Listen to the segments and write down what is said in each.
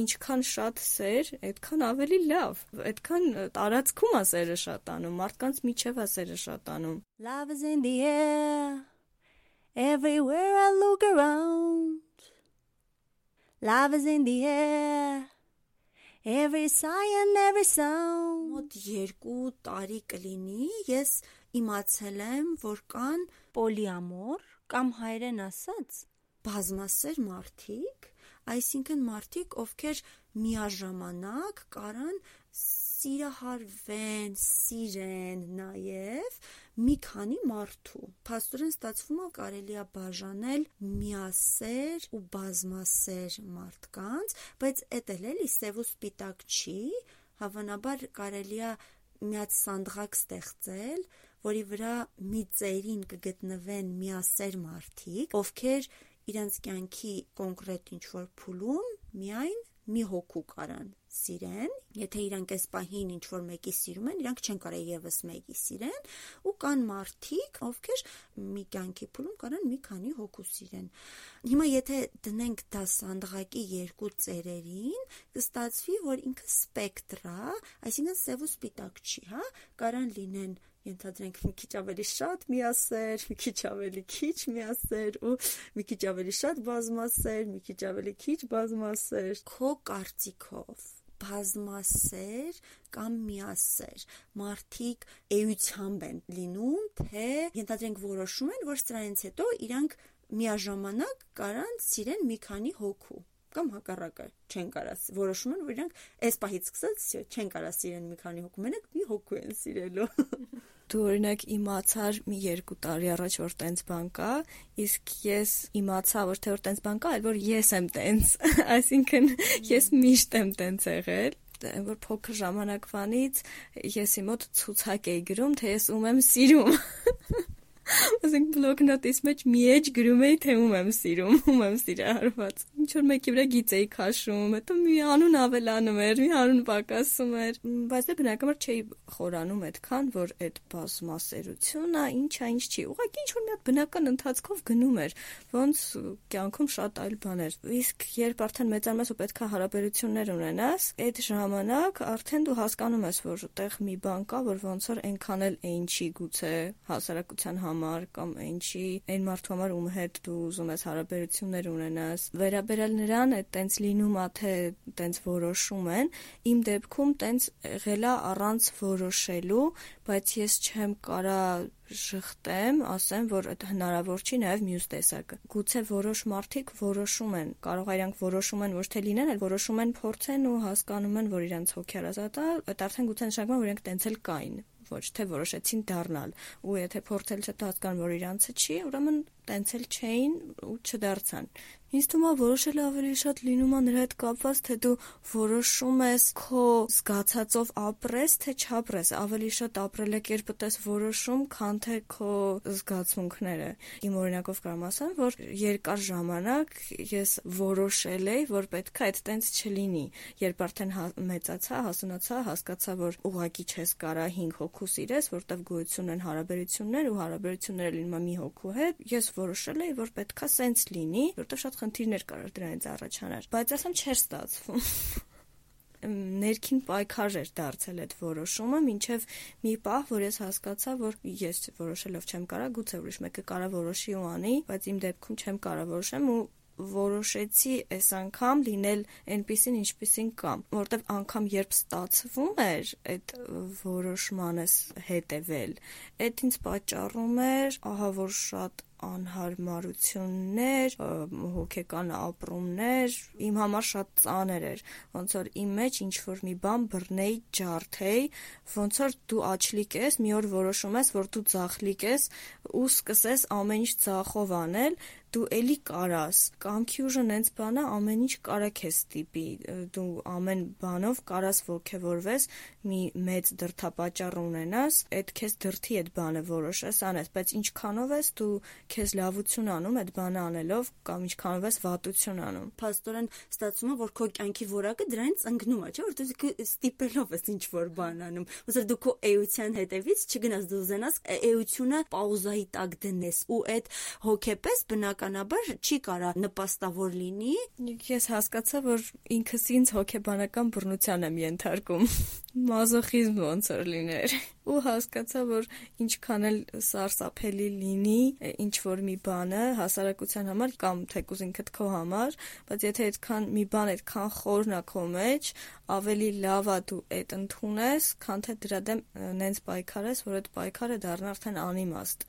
ինչքան շատ սեր, այդքան ավելի լավ։ Այդքան տարածքում է սերը շատանում, մարդկանց միջև է սերը շատանում։ Love is in the air. Everywhere I look around. Love is in the air. Every sigh and every sound. Մոտ 2 տարի կլինի, ես իմացել եմ, որ կան Պոլիամոր կամ հայերեն ասած բազմասեր մարդիկ, այսինքն մարդիկ, ովքեր միաժամանակ կարան սիրահարվեն, սիրեն նաև մի քանի մարդու։ Փաստորեն ստացվում է կարելի է բաժանել միասեր ու բազմասեր մարդկանց, բայց էդ էլ էլի սև ու սպիտակ չի, հավանաբար կարելի է միած սանդղակ ստեղծել, որի վրա մի ծերին կգտնվեն միասեր մարդիկ, ովքեր իրենց կյանքի կոնկրետ ինչ-որ փուլում միայն մի հոգու կարան սիրեն, եթե իրանք այս պահին ինչ որ մեկի սիրում են, իրանք չեն կարող եւս մեկի սիրեն, ու կան մարդիկ, ովքեր մի կյանքի փուլում կարան մի քանի հոգու սիրեն։ Հիմա եթե դնենք դա սանդղակի երկու ծերերին, կստացվի, որ ինքը սպեկտր է, այսինքն սև ու սպիտակ չի, հա, կարան լինեն ենթադրենք մի քիչ ավելի շատ միասեր, մի քիչ ավելի քիչ միասեր ու մի քիչ ավելի շատ բազմասեր, մի քիչ ավելի քիչ բազմասեր։ Քո կարծիքով բազմասեր կամ միասեր մարդիկ էությամբ են լինում, թե ենթադրենք որոշում են, որ սրանից հետո իրանք միաժամանակ կարան սիրեն մի քանի հոգու կամ հակառակը չեն կարա որոշում են որ իրանք այս պահից սկսած չեն կարա սիրեն մի քանի հոգու մենակ մի հոգու են սիրելու դու օրինակ իմացար մի երկու տարի առաջ որ տենց բան կա, իսկ ես իմացա որ թե որ տենց բան կա, այլ որ ես եմ տենց, այսինքն ես միշտ եմ տենց եղել որ փոքր ժամանակվանից եսի մոտ ցուցակ էի գրում, թե ես ում եմ սիրում։ Ասենք բլոկնոտիս մեջ մի էջ գրում էի, թե ում եմ սիրում, ում եմ սիրահարված։ Ինչ որ մեկի վրա գիծ էի քաշում, հետո մի անուն ավելանում էր, մի անուն պակասում էր, բայց դե բնականաբար չէի խորանում այդքան, որ այդ բազմասերությունը ինչա, ինչ չի։ Ուղղակի ինչ որ մի հատ բնական ընթացքով գնում էր, ոնց կյանքում շատ այլ բաներ։ Իսկ երբ արդեն մեծանում ես ու պետքա հարաբերություններ ունենաս, այդ ժամանակ արդեն դու հասկանում ես, որ այդտեղ մի բան կա, որ ոնց որ այնքան էլ այն չի գուցե հասարակության համար համար կամ ինչի այն մարդու համար ում հետ դու ուզում ես հարաբերություններ ունենաս վերաբերալ նրան այդ տենց լինում է թե տենց որոշում են իմ դեպքում տենց եղելա առանց որոշելու բայց ես չեմ կարա շղթեմ, ասեմ, որ այդ հնարավոր չի նաև մյուս տեսակը։ Գուցե որոշ մարդիկ որոշում են, կարող է իրանք որոշում են ոչ թե լինեն, այլ որոշում են փորձեն ու հասկանում են, որ իրանք հոգեարազատ է, այդ արդեն գուցե նշանակում է, որ իրանք տենց էլ կային ոչ թե որոշեցին դառնալ ու եթե փորձել չտա հասկանան որ իրանցը չի ուրեմն տենց էլ չէին ու չդարձան Ինձ թվում է որոշելը ավելի շատ լինում է նրա հետ կապված, թե դու որոշում ես քո զգացածով ապրես, թե չապրես, ավելի շատ ապրելակերպը ես որոշում, քան թե քո զգացմունքները։ Իմ օրինակով կարող ասեմ, որ երկար ժամանակ ես որոշել էի, որ պետք է այդ տենց չլինի։ Երբ արդեն հա, մեծացա, հասունացա, հասկացա, որ ուղակի չես կարա 5 հոգու սիրես, որտեվ գոյություն են հարաբերություններ ու հարաբերությունները լինում է մի հոգու հետ։ Ես որոշել էի, որ պետքա սենց լինի, որտեղ շատ խնդիրներ կարող դրանից առաջանալ, բայց ասեմ չէր ստացվում ներքին պայքար էր դարձել այդ որոշումը, ինչև մի պահ, որ ես հասկացա, որ ես որոշելով չեմ կարա, գուցե ուրիշ մեկը կարա որոշի ու անի, բայց իմ դեպքում չեմ կարա որոշեմ ու որոշեցի այս անգամ լինել այնպեսին ինչպեսին կամ, որտեվ անգամ երբ ստացվում էր այդ որոշմանս հետևել, այդ ինձ պատճառում էր, ահա որ շատ անհարմարություններ, հոգեկան ապրումներ իմ համար շատ ծանր էր։ Ոնց որ իմ մեջ ինչ որ մի բան բռնեի, ջարդեի, ոնց որ դու աչլիկ ես, մի օր որոշում ես, որ դու ձախլիկ ես ու սկսես ամեն ինչ ձախով անել, դու էլի կարաս։ Կամքի ուժը նենց բան է, ամեն ինչ կարա քեզ տիպի։ Դու ամեն բանով կարաս ողքեվորվես, մի մեծ դրթապաճառ ունենաս, այդ քեզ դրթի այդ բանը որոշես անես, բայց ինչքանով ես դու քեզ լավություն անում այդ բանը անելով կամ ինչքանով ես վատություն անում։ Փաստորեն ստացվում է, որ քո կյանքի որակը դրանից ընկնում է, չէ՞, որ դու ստիպելով ես ինչ որ բան անում։ Ոսր դու քո էության հետևից չգնաս դու զենաս էությունը պաուզայի տակ դնես ու այդ հոգեպես բնականաբար չի կարա նպաստավոր լինի։ Ես հասկացա, որ ինքս ինձ հոգեբանական բռնության եմ ենթարկում մազոխիզմ ոնց որ լիներ ու հասկացա որ ինչքան էլ սարսափելի լինի ինչ որ մի բանը հասարակության համար կամ թեկուզ ինքդ քո համար բայց եթե այդքան մի բան այդքան խորն է քո մեջ ավելի լավ է դու այդ ընդունես քան թե դրա դեմ նենց պայքարես որ այդ պայքարը դառնա արդեն անիմաստ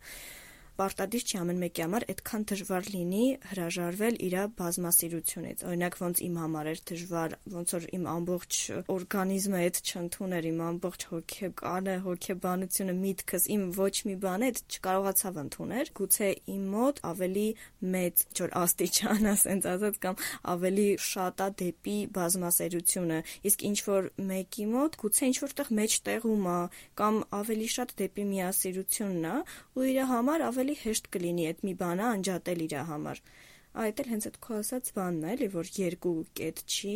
պարտադիր չի ամեն մեկի համար այդքան դժվար լինի հրաժարվել իր բազմասիրությունից։ Օրինակ ոնց իմ համար էր դժվար, ոնց որ իմ ամբողջ օրգանիզմը այդ չընդուներ, իմ ամբողջ հոգեկանը, հոգեբանությունը, միտքս, իմ ոչ մի բան այդ չկարողացավ ընդունել։ Գուցե իմ մոտ ավելի մեծ ջոր աստիճան, ասենց ասած կամ ավելի շատ է դեպի բազմասերությունը, իսկ ինչ որ մեկի մոտ գուցե ինչ որտեղ մեջտեղում է կամ ավելի շատ դեպի միասիրությունն է ու իր համար ավելի ավելի հեշտ կլինի այդ մի բանը անջատել իր համար։ Այդ էլ հենց այդ քո ասած բանն էլի որ երկու կետ չի,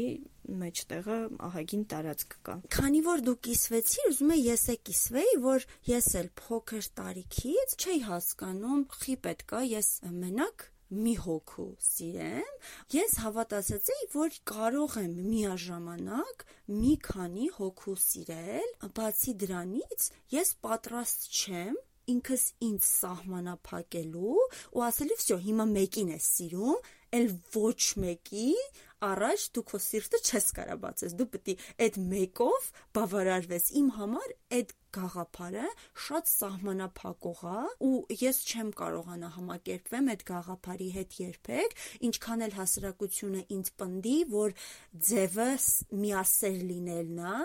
մեջտեղը ահագին տարածք կա։ Քանի որ դու կիսվեցիր, ուզում եմ ես է կիսվեի, որ ես էլ փոքր տարիքից չէի հասկանում, խի պետք է ես մենակ մի հոգու սիրեմ, ես հավատացեցի, որ կարող եմ միաժամանակ մի քանի հոգու սիրել, բացի դրանից ես պատրաստ չեմ ինքս ինձ սահմանափակելու ու ասելու վсё հիմա մեկին ես սիրում, ել ոչ մեկի առաջ դու քո սիրտը չես կարա բացես դու պետք է այդ մեկով բավարարվես իմ համար այդ գաղափարը շատ սահմանափակող է ու ես չեմ կարողանա համակերպվեմ այդ գաղափարի հետ երբեք, ինչքան էլ հասարակությունը ինձ պնդի, որ ձևը միասեր լինելն է,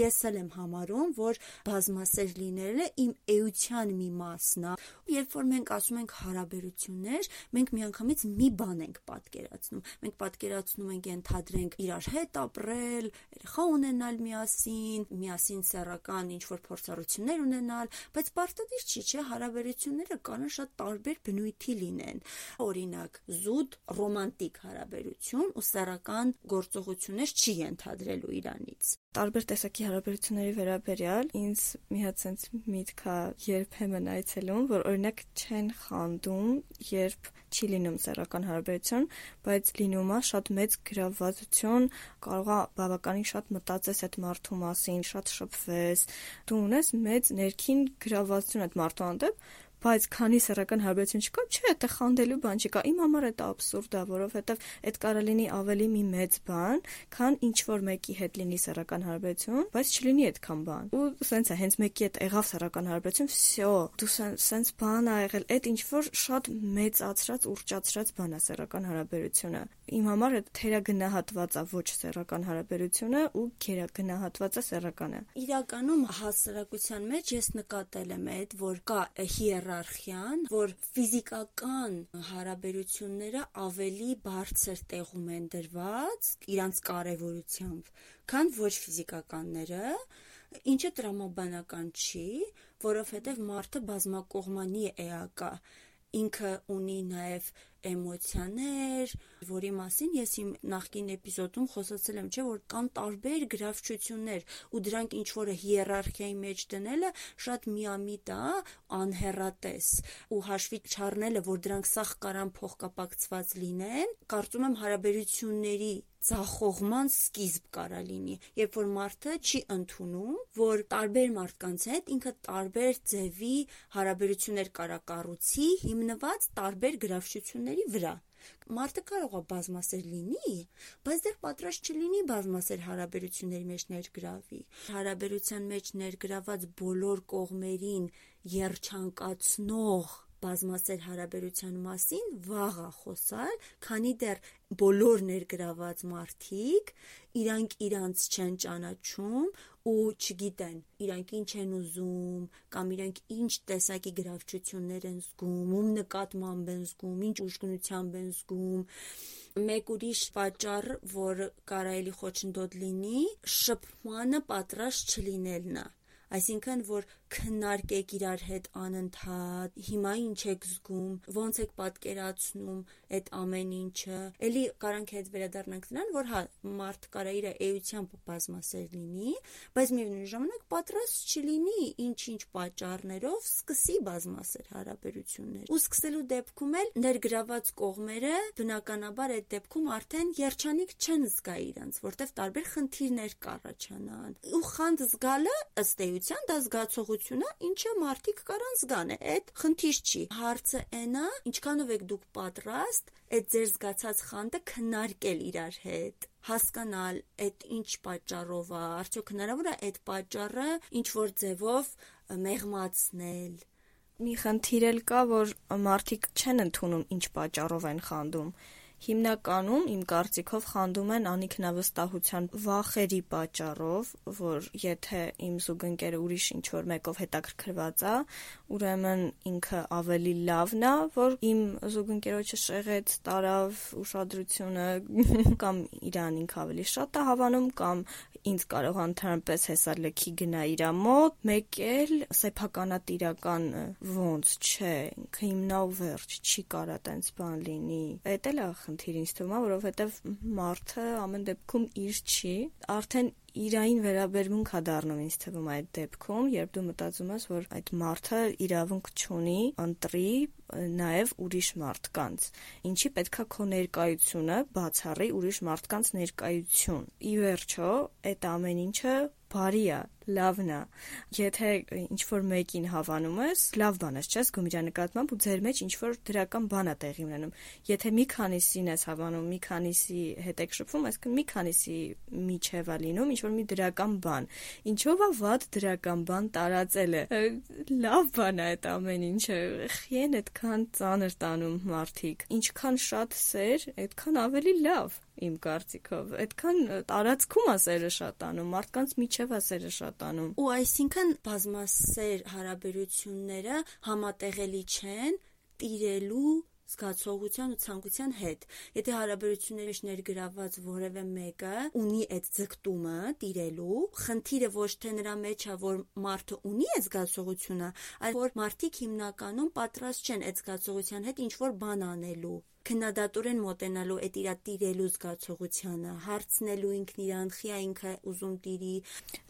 ես էլ եմ համարում, որ բազմասեր լինելը իմ էության մի մասն է։ Երբ որ մենք ասում ենք հարաբերություններ, մենք միանգամից մի բան ենք պատկերացնում։ Մենք պատկերացնում ենք ենթադրենք իրար հետ ապրել, երեխա ունենալ միասին, միասին սեռական ինչ որ փորձ փորձառություններ ունենալ, բայց պարտադիր չի, չէ, հարաբերությունները կարող շատ տարբեր բնույթի լինեն։ Օրինակ, զուտ ռոմանտիկ հարաբերություն ու սեռական գործողություններ չի ենթադրելու իրանից տարբեր տեսակի հարաբերությունների վերաբերյալ ինձ մի հատ sense միտք է երբեմն այցելում, որ օրինակ չեն խանդում, երբ չի լինում սեռական հարաբերություն, բայց լինում է շատ մեծ գրավվածություն, կարող է բավականին շատ մտածես այդ մարդու մասին, շատ շփվես։ Դու ունես մեծ ներքին գրավվածություն այդ մարդու հանդեպ, բայց քանի սեռական հարաբերություն չկա, չէ, այդտեղ խանդելու բան չկա։ Իմ համար դա աբսուրդ է, որովհետև այդ կարա լինի ավելի մի մեծ բան, քան ինչ որ մեկի հետ լինի սեռական հարաբերություն, բայց չլինի այդքան բան։ Ու սենց է, հենց մեկի հետ եղավ սեռական հարաբերություն, վсё, դու սենց բան ա եղել, այդ ինչ որ շատ մեծացրած, ուրճացրած բան է սեռական հարաբերությունը։ Իմ համար թերագնահատված է ոչ սեռական հարաբերությունը ու գերագնահատված է սեռականը։ Իրականում հասարակության մեջ ես նկատել եմ այդ, որ կա հիեր հիերարխիան, որ ֆիզիկական հարաբերությունները ավելի բարձր տեղում են դրված իրանց կարևորությամբ, քան ոչ ֆիզիկականները, ինչը տրամաբանական չի, որովհետև մարդը բազմակողմանի էակ է ինքը ունի նաև էմոցիաներ, որի մասին ես իմ նախկին էպիզոդում խոսացել եմ, չէ՞ որ կան տարբեր գրավչություններ ու դրանք ինչ որը հիերարխիայի մեջ դնելը շատ միամիտ է, անհերատես ու հաշվի չառնելը, որ դրանք սախ կարան փոխկապակցված լինեն, կարծում եմ հարաբերությունների ձախողման սկիզբ կարա լինի, երբ որ մարդը չի ընդունում, որ տարբեր մարդկանց հետ ինքը տարբեր ձևի հարաբերություններ կարա կառուցի, հիմնված տարբեր գրավչությունների վրա։ Մարդը կարող է բազմասեր լինի, բայց դեռ պատրաստ չլինի բազմասեր հարաբերությունների մեջ ներգրավի։ Հարաբերության մեջ ներգրաված բոլոր կողմերին երջանկացնող բազմասեր հարաբերության մասին վաղ է խոսալ, քանի դեռ բոլոր ներգրաված մարդիկ իրանք իրանց չեն ճանաչում ու չգիտեն իրանք ինչ են ուզում կամ իրանք ինչ տեսակի գրավչություններ են զգում, ում նկատմամբ են զգում, ինչ ուժգնությամբ են զգում մեկ ուրիշ պատճառ, որ կարայելի խոչընդոտ լինի, շփմանը պատրաստ չլինելն է Այսինքն, որ քննարկեք իրար հետ անընդհատ, հիմա ինչ եք զգում, ոնց եք պատկերացնում այդ ամեն ինչը։ Էլի կարանք հետ վերադառնանք նրան, որ հա մարդ կարա իր էությամբ բազմասեր լինի, բայց միևնույն ժամանակ պատրաստ չլինի ինչ-ինչ պատճառներով սկսի բազմասեր հարաբերություններ։ Ու սկսելու դեպքում էլ ներգրաված կողմերը բնականաբար այդ դեպքում արդեն երջանիկ չեն զգա իրենց, որտեվ տարբեր խնդիրներ կառաջանան։ Ու խանդ զգալը ըստ էության դա զգացողություն է, ինչը մարդիկ կարան զգան։ Այդ խնդիր չի։ Հարցը այնա, ինչքանով եք դուք պատրաստ այդ ձեր զգացած խանդը քննարկել իրար հետ հասկանալ այդ ինչ պատճառով է, արդյոք հնարավոր է այդ պատճառը ինչ որ ձևով մեղմացնել։ Մի խնդիր էլ կա, որ մարդիկ չեն ընդունում ինչ պատճառով են խանդում հիմնականում իմ կարծիքով խանդում են անինքնավստահության վախերի պատճառով, որ եթե իմ զուգընկերը ուրիշ ինչ որ մեկով հետաքրքրված է, ուրեմն ինքը ավելի լավն է, որ իմ զուգընկերոջը շեղեց, տարավ ուշադրությունը կամ իրան ինքը ավելի շատ է հավանում կամ ինձ կարող անթարմպես հեսա լքի գնա իր մոտ, մեկ էլ սեփականատիրական ոնց չէ, ինքը հիմնա ու վերջ չի կարա տենց բան լինի։ Էդ էլ է խնդիր ինձ թվում է, որովհետև մարդը ամեն դեպքում իր չի, արդեն իրային վերաբերմունք է դառնում ինձ թվում այդ դեպքում, երբ դու մտածում ես, որ այդ մարդը իրավունք չունի ընտրի նաև ուրիշ մարդկանց։ Ինչի պետքա քո ներկայությունը բացառի ուրիշ մարդկանց ներկայություն։ Ի վերջո, այդ ամեն ինչը բարի է, լավն է։ Եթե ինչ որ մեկին հավանում ես, լավ բան ես, չես գում իր նկատմամբ ու ձեր մեջ ինչ որ դրական բան է տեղի ունենում։ Եթե մի քանիսին ես հավանում, մի քանիսի հետ եք շփվում, այսինքն մի քանիսի միջև է լինում ինչ որ մի դրական բան։ Ինչով է վատ դրական բան տարածելը։ Լավ բան է այդ ամեն ինչը։ Խիեն այդքան ծանր տանում մարդիկ։ Ինչքան շատ սեր, այդքան ավելի լավ իմ կարծիքով։ Այդքան տարածքում է սերը շատանում, մարդկանց միջև է սերը շատանում։ Ու այսինքն բազմասեր հարաբերությունները համատեղելի չեն տիրելու զգացողության ու ցանկության հետ։ Եթե հարաբերությունների մեջ ներգրաված որևէ մեկը ունի այդ ձգտումը տիրելու, խնդիրը ոչ թե նրա մեջ է, որ մարդը ունի այդ զգացողությունը, այլ որ մարդիկ հիմնականում պատրաստ չեն այդ զգացողության հետ ինչ որ բան անելու քննադատորեն մոտենալու այդ իր տիրելու զգացողությանը, հարցնելու ինքն իրան, խիա ինքը ուզում տիրի։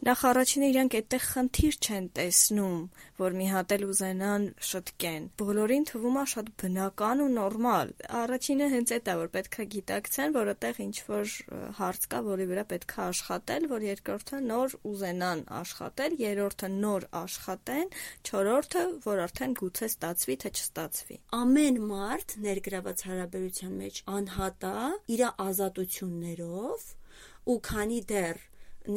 Նախ առաջինը իրանք այդտեղ խնդիր չեն տեսնում, որ մի հատ էլ ուզենան շտկեն։ Բոլորին թվում է շատ բնական ու նորմալ։ Առաջինը հենց այդ է, որ պետքա գիտակցեն, որ այդտեղ ինչ որ հարց կա, որի վրա պետքա աշխատել, որ երկրորդը նոր ուզենան աշխատել, երրորդը նոր աշխատեն, չորրորդը, որ արդեն գուցե ստացվի, թե չստացվի։ Ամեն մարդ ներգրաված հարաբերություն հարաբերության մեջ անհատա իր ազատություններով ու քանի դեռ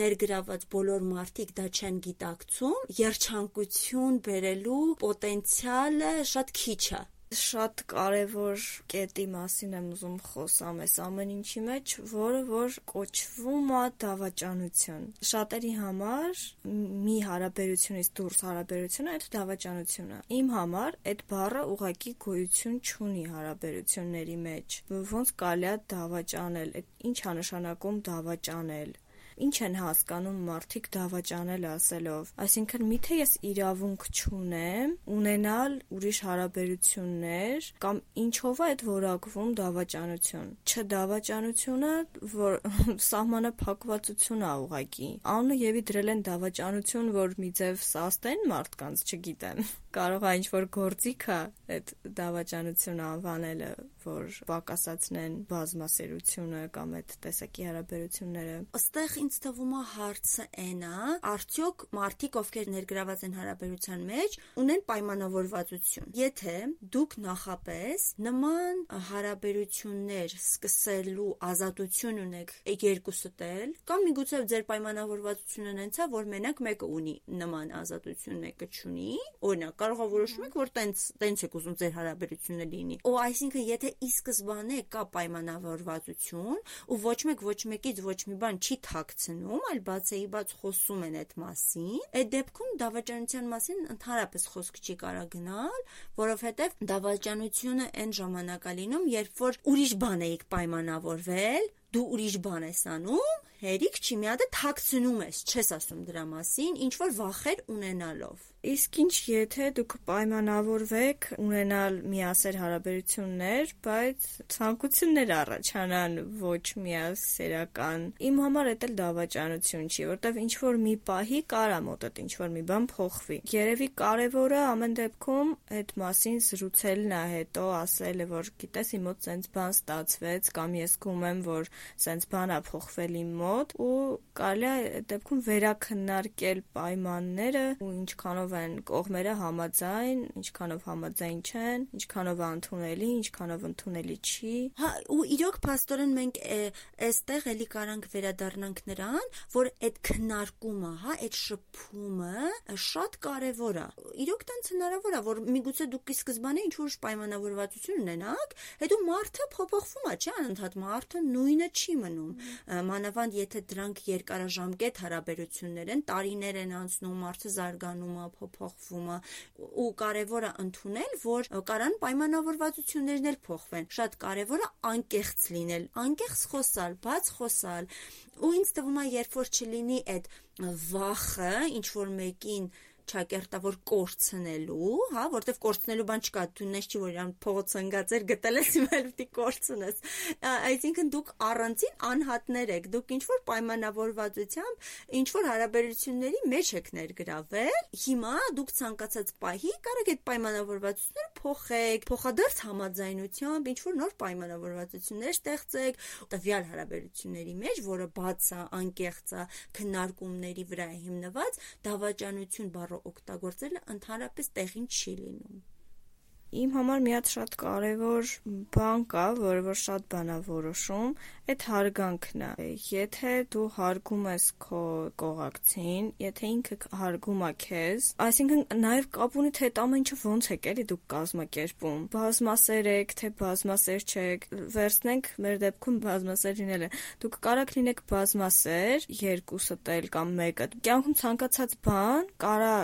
ներգրաված բոլոր մարդիկ դա չեն գիտակցում, երջանկություն բերելու պոտենցիալը շատ քիչ է շատ կարևոր կետի մասին եմ ուզում խոսամ այս ամեն ինչի մեջ, որը որ կոչվում է դավաճանություն։ Շատերի համար մի հարաբերությունից դուրս հարաբերությունը այդ դավաճանությունը։ Իմ համար այդ բառը ուղակի գոյություն չունի հարաբերությունների մեջ։ Ոնց կարելի է դավաճանել, ինչ է նշանակում դավաճանել ինչ են հասկանում մարդիկ դավաճանել ասելով։ Այսինքն, միթե ես իրավունք չունեմ ունենալ ուրիշ հարաբերություններ կամ ինչով է այդ որակվում դավաճանություն։ Չդավաճանությունը, որ սահմանը փակվածություն է ուղակի։ Անունը եւի դրել են դավաճանություն, որ մի ձև սաստեն մարդկանց, չգիտեմ կարող է ինչ-որ գործիքը այդ դավաճանությունը անվանելը, որ պակասացնեն բազմասերությունը կամ այդ տեսակի հարաբերությունները։ Աստեղ ինձ թվում է հարցը այն է, արդյոք մարդիկ, ովքեր ներգրաված են հարաբերության մեջ, ունեն պայմանավորվածություն։ Եթե դուք նախապես նման հարաբերություններ սկսելու ազատություն ունեք երկուսդ էլ, կամ միգուցե ձեր պայմանավորվածությունը նենցա, որ մենակ մեկը ունի նման ազատություն, մեկը չունի, օրինակ կարող է որոշում եք, որ տենց տենց եք ուզում ձեր հարաբերությունը լինի։ Ու այսինքն եթե ի սկզբանե կա պայմանավորվածություն ու ոչ մեկ ոչ մեկից ոչ մի բան չի թաքցնում, այլ բացեի բաց խոսում են այդ մասին, այդ դեպքում դավաճանության մասին ընդհանրապես խոսք չի կարա գնալ, որովհետև դավաճանությունը այն ժամանակ է լինում, երբ որ ուրիշ բան էիք պայմանավորվել, դու ուրիշ բան ես անում հերիք չի, մի հատ է թաքցնում ես, չես ասում դրա մասին, ինչ որ վախեր ունենալով։ Իսկ ինչ եթե դուք պայմանավորվեք ունենալ միասեր հարաբերություններ, բայց ցանկություններ առաջանան ոչ միասերական։ Իմ համար դա էլ դավաճանություն չի, որտեվ ինչ որ մի պահի կարա մոտդ ինչ որ մի բան փոխվի։ Երևի կարևորը ամեն դեպքում այդ մասին զրուցելն է հետո ասելը, որ գիտես իմ մոտ սենց բան ստացվեց կամ ես զգում եմ, որ սենց բան է փոխվել իմ մոտ ու կարելի է դեպքում վերաքննարկել պայմանները ու ինչքանով են կողմերը համաձայն, ինչքանով համաձայն չեն, ինչքանով ընդունելի, ինչքանով ընդունելի չի։ Հա, ու իրոք փաստորեն մենք այստեղ էլի կարանք վերադառնանք նրան, որ այդ քննարկումը, հա, այդ շփումը շատ կարևոր է։ Իրոք տենց հնարավոր է, որ միգուցե դուք ի սկզբանե ինչ որ պայմանավորվածություն ունենաք, հետո մարդը փոփոխվում է, չէ՞, անընդհատ մարդը նույնը չի մնում։ Մանավանդ եթե դրանք երկարաժամկետ հարաբերություններ են, տարիներ են անցնում, մարդը զարգանում է, փոփոխվում է ու կարևոր է ընդունել, որ կարան պայմանավորվածություններն էլ փոխվեն։ Շատ կարևոր է անկեղծ լինել, անկեղծ խոսալ, բաց խոսալ։ Ու ինձ թվում է, երբ որ չլինի այդ վախը, ինչ որ մեկին ճակերտավոր կորցնելու, հա, որտեվ կորցնելու բան չկա, դու նես չի որ իրան փողոց ընկած էր, գտել ես հիմա պիտի կորցնես։ Այսինքն դուք առանցին անհատներ եք, դուք ինչ որ պայմանավորվածությամբ, ինչ որ հարաբերությունների մեջ եք ներգրավել։ Հիմա դուք ցանկացած պահի կարող եք պայմանավորվածությունները փոխեք, փոխադարձ համաձայնությամբ ինչ որ նոր պայմանավորվածություններ ստեղծեք տվյալ հարաբերությունների մեջ, որը բաց է, անկեղծ է, քննարկումների վրա է հիմնված, դավաճանություն բառը օգտագործելը ընդհանրապես տեղին չի լինում։ Իմ համար մի հատ շատ կարևոր բան կա, որը որ շատ բան է որոշում, այդ հարգանքն է։ Եթե դու հարգում ես քո կողակցին, եթե ինքը հարգում է քեզ, այսինքն նաև կապ ունի թե այդ ամեն ինչը ոնց է էլի դուք կազմակերպում։ Բազմասեր եք, թե բազմասեր չեք, վերցնենք մեր դեպքում բազմասեր լինելը։ Դուք կարաք լինեք բազմասեր, երկուսդ էլ կամ մեկը։ Կյանքում ցանկացած բան կարա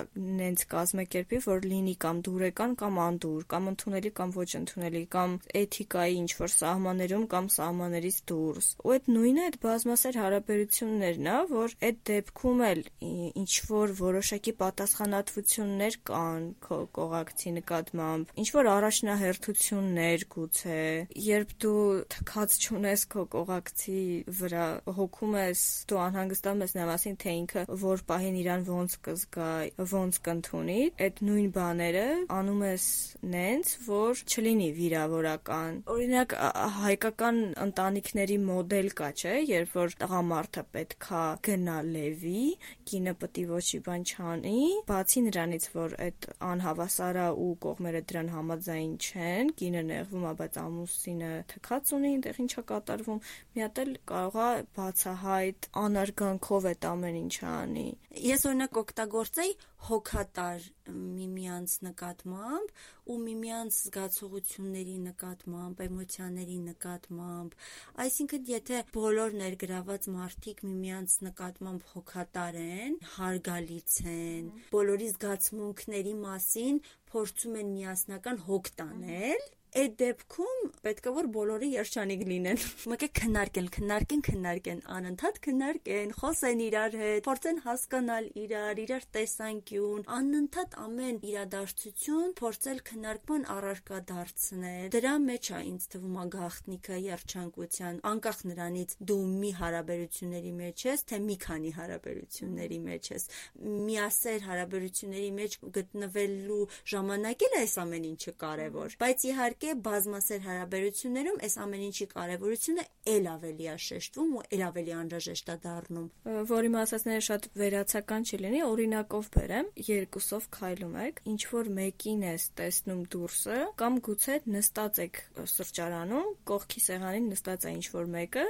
նենց կազմակերպի, որ լինի կամ դուրեկան կամ անդուր կամ ընդունելի կամ ոչ ընդունելի կամ էթիկայի ինչ որ սահմաններում կամ սահմաններից դուրս։ Ու այդ նույնը այդ բազմասեր հարաբերություններն է, որ այդ դեպքում էլ ինչ որ որոշակի պատասխանատվություններ կան կողակցի նկատմամբ, ինչ որ առաջնահերթություններ գուցե, երբ դու թքած չունես քո կողակցի վրա, հոգում ես, դու անհանգստանում ես նրա մասին, թե ինքը որ պահին իրան ոնց կզգա, ոնց կընդունի, այդ նույն բաները անում ես նե նենց, որ չլինի վիրավորական։ Օրինակ հայկական ընտանիքների մոդել կա, չէ, երբ որ տղամարդը պետքա գնա լևի, կինը պետք է ոչի բան չանի, բացի նրանից, որ այդ անհավասարա ու կողմերը դրան համաձայն չեն, կինը նեղվում է, բայց ամուսինը թքած ունի, այնտեղ ինչա կատարվում, մի հատ էլ կարող է բացահայտ անարգանքով այդ ամեն ինչը անի։ Ես օրինակ օգտագործեի հոգատար միմյանց նկատմամբ ու միմյանց զգացողությունների նկատմամբ, էմոցիաների նկատմամբ։ Այսինքն, եթե բոլոր ներգրաված մարդիկ միմյանց նկատմամբ հոգատար են, հարգալից են, բոլորի զգացմունքների մասին փորձում են միասնական հոգ տանել, այդ դեպքում պետք է որ բոլորը երջանիկ լինեն։ Մեկը քննարկեն, քննարկեն, քննարկեն, անընդհատ քննարկեն, խոսեն իրար հետ, փորձեն հասկանալ իրար, իրար տեսանկյուն, անընդհատ ամեն իրադարձություն փորձել քննարկման առարկա դարձնել։ Դրա մեջ է ինձ թվում է գաղտնիքը երջանկության, անկախ նրանից դու մի հարաբերությունների մեջ ես, թե մի քանի հարաբերությունների մեջ ես։ Միասեր հարաբերությունների մեջ գտնվելու ժամանակ էլ այս ամեն ինչը կարևոր, բայց իհարկե իհարկե բազմասեր հարաբերություններում այս ամեն ինչի կարևորությունը ել ավելի է շեշտվում ու ել ավելի անհրաժեշտ է դառնում։ Որի մասածները շատ վերացական չլինի, օրինակով բերեմ, երկուսով քայլում եք, ինչ որ մեկին ես տեսնում դուրսը, կամ գուցե նստած եք սրճարանում, կողքի սեղանին նստած է ինչ որ մեկը,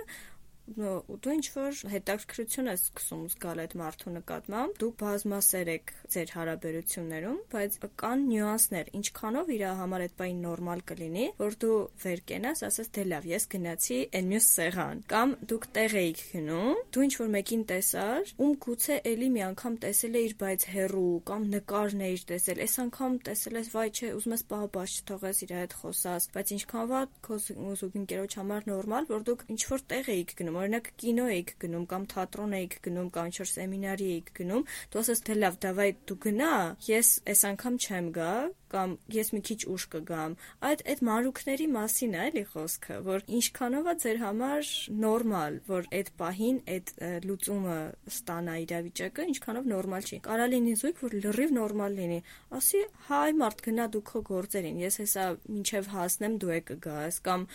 ու դու ինչ որ հետաքրքրություն ես սկսում զգալ այդ մարդու նկատմամբ, դու բազմասեր եք ձեր հարաբերություններում, բայց կան նյուանսներ, ինչքանով իր համար այդ բանը նորմալ կլինի, որ դու վեր կենաս, ասես դե լավ, ես գնացի այն մյուս սեղան, կամ դուք տեղ էիք գնում, դու ինչ որ մեկին տեսար, ում գուցե էլի մի անգամ տեսել էիր, բայց հերու կամ նկարն էիր տեսել, այս անգամ տեսել ես, վայ, չէ, ուզում ես պահը բաց չթողես իր հետ խոսաս, բայց ինչքանվա քո զուգընկերոջ համար նորմալ, որ դուք ինչ որ տեղ էիք գնում եմ, օրինակ կինո էիք գնում կամ թատրոն էիք գնում կամ ինչ-որ սեմինարի էիք գնում, դու ասես թե լավ, դավայ դու գնա, ես այս անգամ չեմ գա, կամ ես մի քիչ ուշ կգամ։ Այդ այդ մանրուքների մասին է էլի խոսքը, որ ինչքանով է ձեր համար նորմալ, որ այդ պահին այդ լուծումը ստանա իրավիճակը, ինչքանով նորմալ չի։ Կարա լինի զույգ, որ լրիվ նորմալ լինի։ Ասի, հայ մարդ գնա դու քո գործերին, ես հեսա ինչև հասնեմ դու եք գաս կամ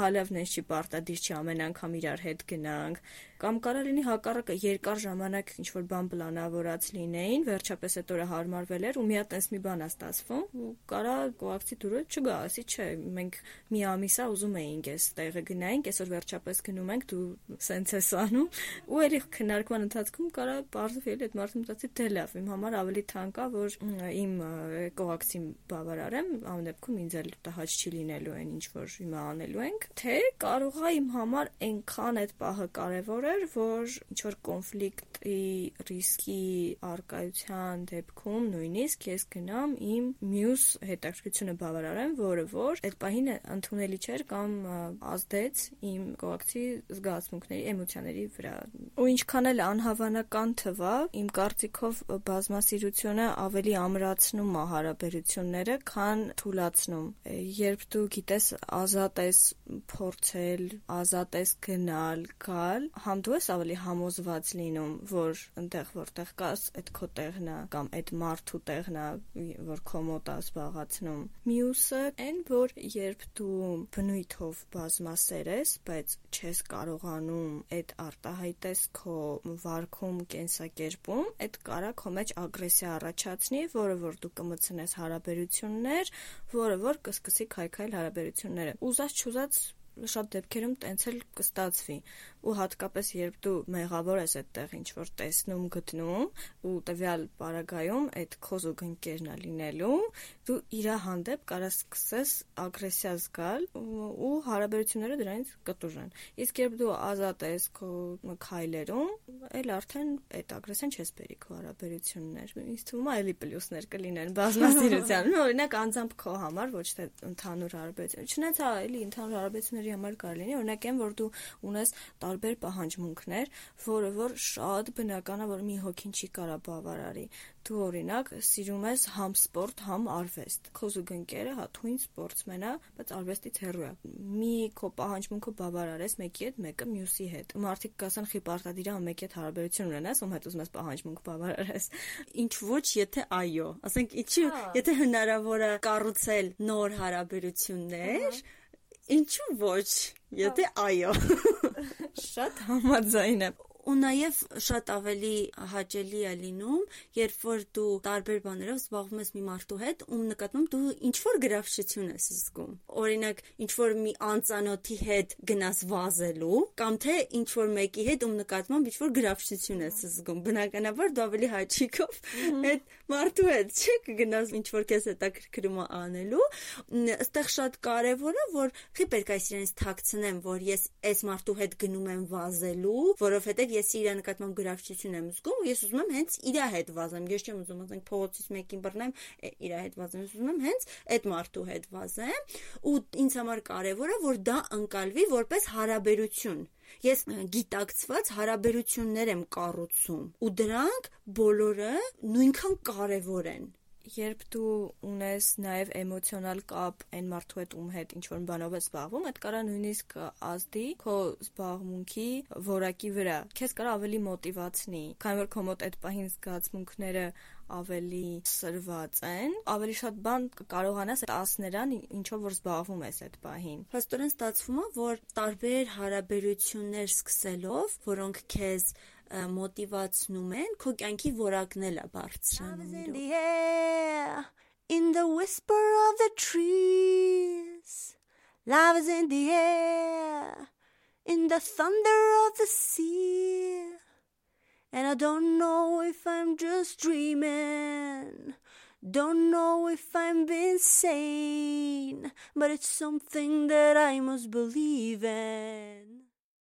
հալավն է չի պարտադիր չի ամեն անգամ իրար հետ գնանք Կամ կարա լինի հակառակը, երկար ժամանակ ինչ որ բան պլանավորած լինեին, վերջապես այդ օրը հարմարվել էր ու մի հատ այնպես մի բան է ստացվում, ու կարա կոակցի դուրը չգա, ասի չէ, մենք մի ամիս է ուզում էինք այս տեղը գնայինք, այսօր վերջապես գնում ենք, դու սենց ես անում, ու էլի քննարկման ընթացքում կարա բարձր էլի այդ մարդը մտածի դե լավ, իմ համար ավելի թանկ է, որ իմ կոակցին բավարարեմ, ամեն դեպքում ինձ էլ տհաճ չի լինելու այն ինչ որ հիմա անելու ենք, թե կարող է իմ համար այնքան այդ պահը կարևոր է, էր, որ ինչ որ կոնֆլիկտի ռիսկի արկայության դեպքում նույնիսկ ես գնամ իմ մյուս հետաքրքրությունը բավարարեմ, որը որ այդ պահին ընդունելի չէր կամ ազդեց իմ կոակցի զգացմունքների, էմոցիաների վրա։ Ու ինչքան էլ անհավանական թվա, իմ կարծիքով բազմասիրությունը ավելի ամրացնում է հարաբերությունները, քան թուլացնում։ Երբ դու գիտես ազատ ես փորձել, ազատ ես գնալ, գալ, համ դու ես ավելի համոզված լինում, որ այնտեղ որտեղ կաս, այդ քո տեղն է կամ այդ մարդու տեղն է, որ քո մոտ է զբաղացնում։ Մյուսը այն, որ երբ դու բնույթով բազմասեր ես, բայց չես կարողանում այդ արտահայտես քո վարքում, կենսակերպում, այդ կարա քո մեջ ագրեսիա առաջացնի, որը որ դու կմցնես հարաբերություններ, որը որ կսկսի քայքայել հարաբերությունները։ Ուզած չուզած շատ դեպքերում տենց էլ կստացվի ու հատկապես երբ դու մեղավոր ես այդտեղ ինչ որ տեսնում գտնում ու տվյալ պարագայում այդ քո զուգընկերն է լինելու դու իր հանդեպ կարաս սկսես ագրեսիա զգալ ու հարաբերությունները դրանից կտուժեն իսկ երբ դու ազատ ես քո քայլերում այլ արդեն այդ ագրեսիան չես բերի քո հարաբերություններ ինձ թվում է էլի պլյուսներ կլինեն բազմասիրության օրինակ անձամբ քո համար ոչ թե ընդհանուր հարաբերություն չնայած էլի ընդհանուր հարաբերությունների համար կարող լինի օրինակ այն որ դու ունես տարբեր պահանջմունքներ, որը որ շատ բնական է, որ մի հոգին չի կարա բավարարի։ Դու օրինակ սիրում ես համ սպորտ, համ արվեստ։ Քո զուգընկերը հա թույն սպորտսմեն է, բայց արվեստից հեռու է։ Մի քո պահանջմունքը բավարարես մեկի հետ, մեկը մյուսի հետ։ Մարդիկ կասեն խի պարտադիր է մեկի հետ հարաբերություն ունենաս, ում հետ ուզում ես պահանջմունք բավարարես։ Ինչ ոչ, եթե այո։ Ասենք ինչի, հա։ եթե հնարավոր է կառուցել նոր հարաբերություններ, ինչու ոչ, եթե այո։ Շատ համաձայն եմ ու նաև շատ ավելի հաճելի է լինում, երբ որ դու տարբեր բաներով զբաղվում ես մի մարդու հետ, ում նկատմամբ դու ինչ որ գրավչություն ես զգում։ Օրինակ, ինչ որ մի անծանոթի հետ գնաս վազելու, կամ թե ինչ որ մեկի հետ ում նկատմամբ ինչ որ գրավչություն ես զգում։ Բնականաբար դու ավելի հաճիկով այդ մարդու հետ չեք գնաս ինչ որ քեզ հետաքրքրում է անելու։ Այստեղ շատ կարևոր է, որ խի պետք է իրենից թաքցնեմ, որ ես այս մարդու հետ գնում եմ վազելու, որովհետև ես իր նկատմամբ գրավչություն եմ զգում ու ես ուզում եմ հենց իր հետ վազեմ։ Ես չեմ ուզում ասենք փողոցից մեկին բռնեմ, իր հետ վազեմ, ես ուզում եմ հենց այդ մարդու հետ վազեմ ու ինձ համար կարևոր է որ դա ընկալվի որպես հարաբերություն ես գիտակցված հարաբերություններ եմ կառուցում ու դրանք բոլորը նույնքան կարևոր են երբ դու ունես նաև էմոցիոնալ կապ այն մարդու հետ, ում հետ ինչ որ բանով ես զբաղվում, այդ կարա նույնիսկ ազդի քո զբաղմունքի որակի վրա։ Քեզ կարա ավելի մոտիվացնի, քանի որ քո մոտ այդ պահին զգացմունքները ավելի սրված են, ավելի շատ բան կարողանաս ասներան, ինչով որ զբաղվում ես այդ պահին։ Փաստորեն ստացվում է, որ տարբեր հարաբերություններ սկսելով, որոնք քեզ մոտիվացնում են, քո կյանքի որակն էլ է բարձրանում։ In the whisper of the trees, love is in the air, in the thunder of the sea. And I don't know if I'm just dreaming. Don't know if I'm insane, but it's something that I must believe in.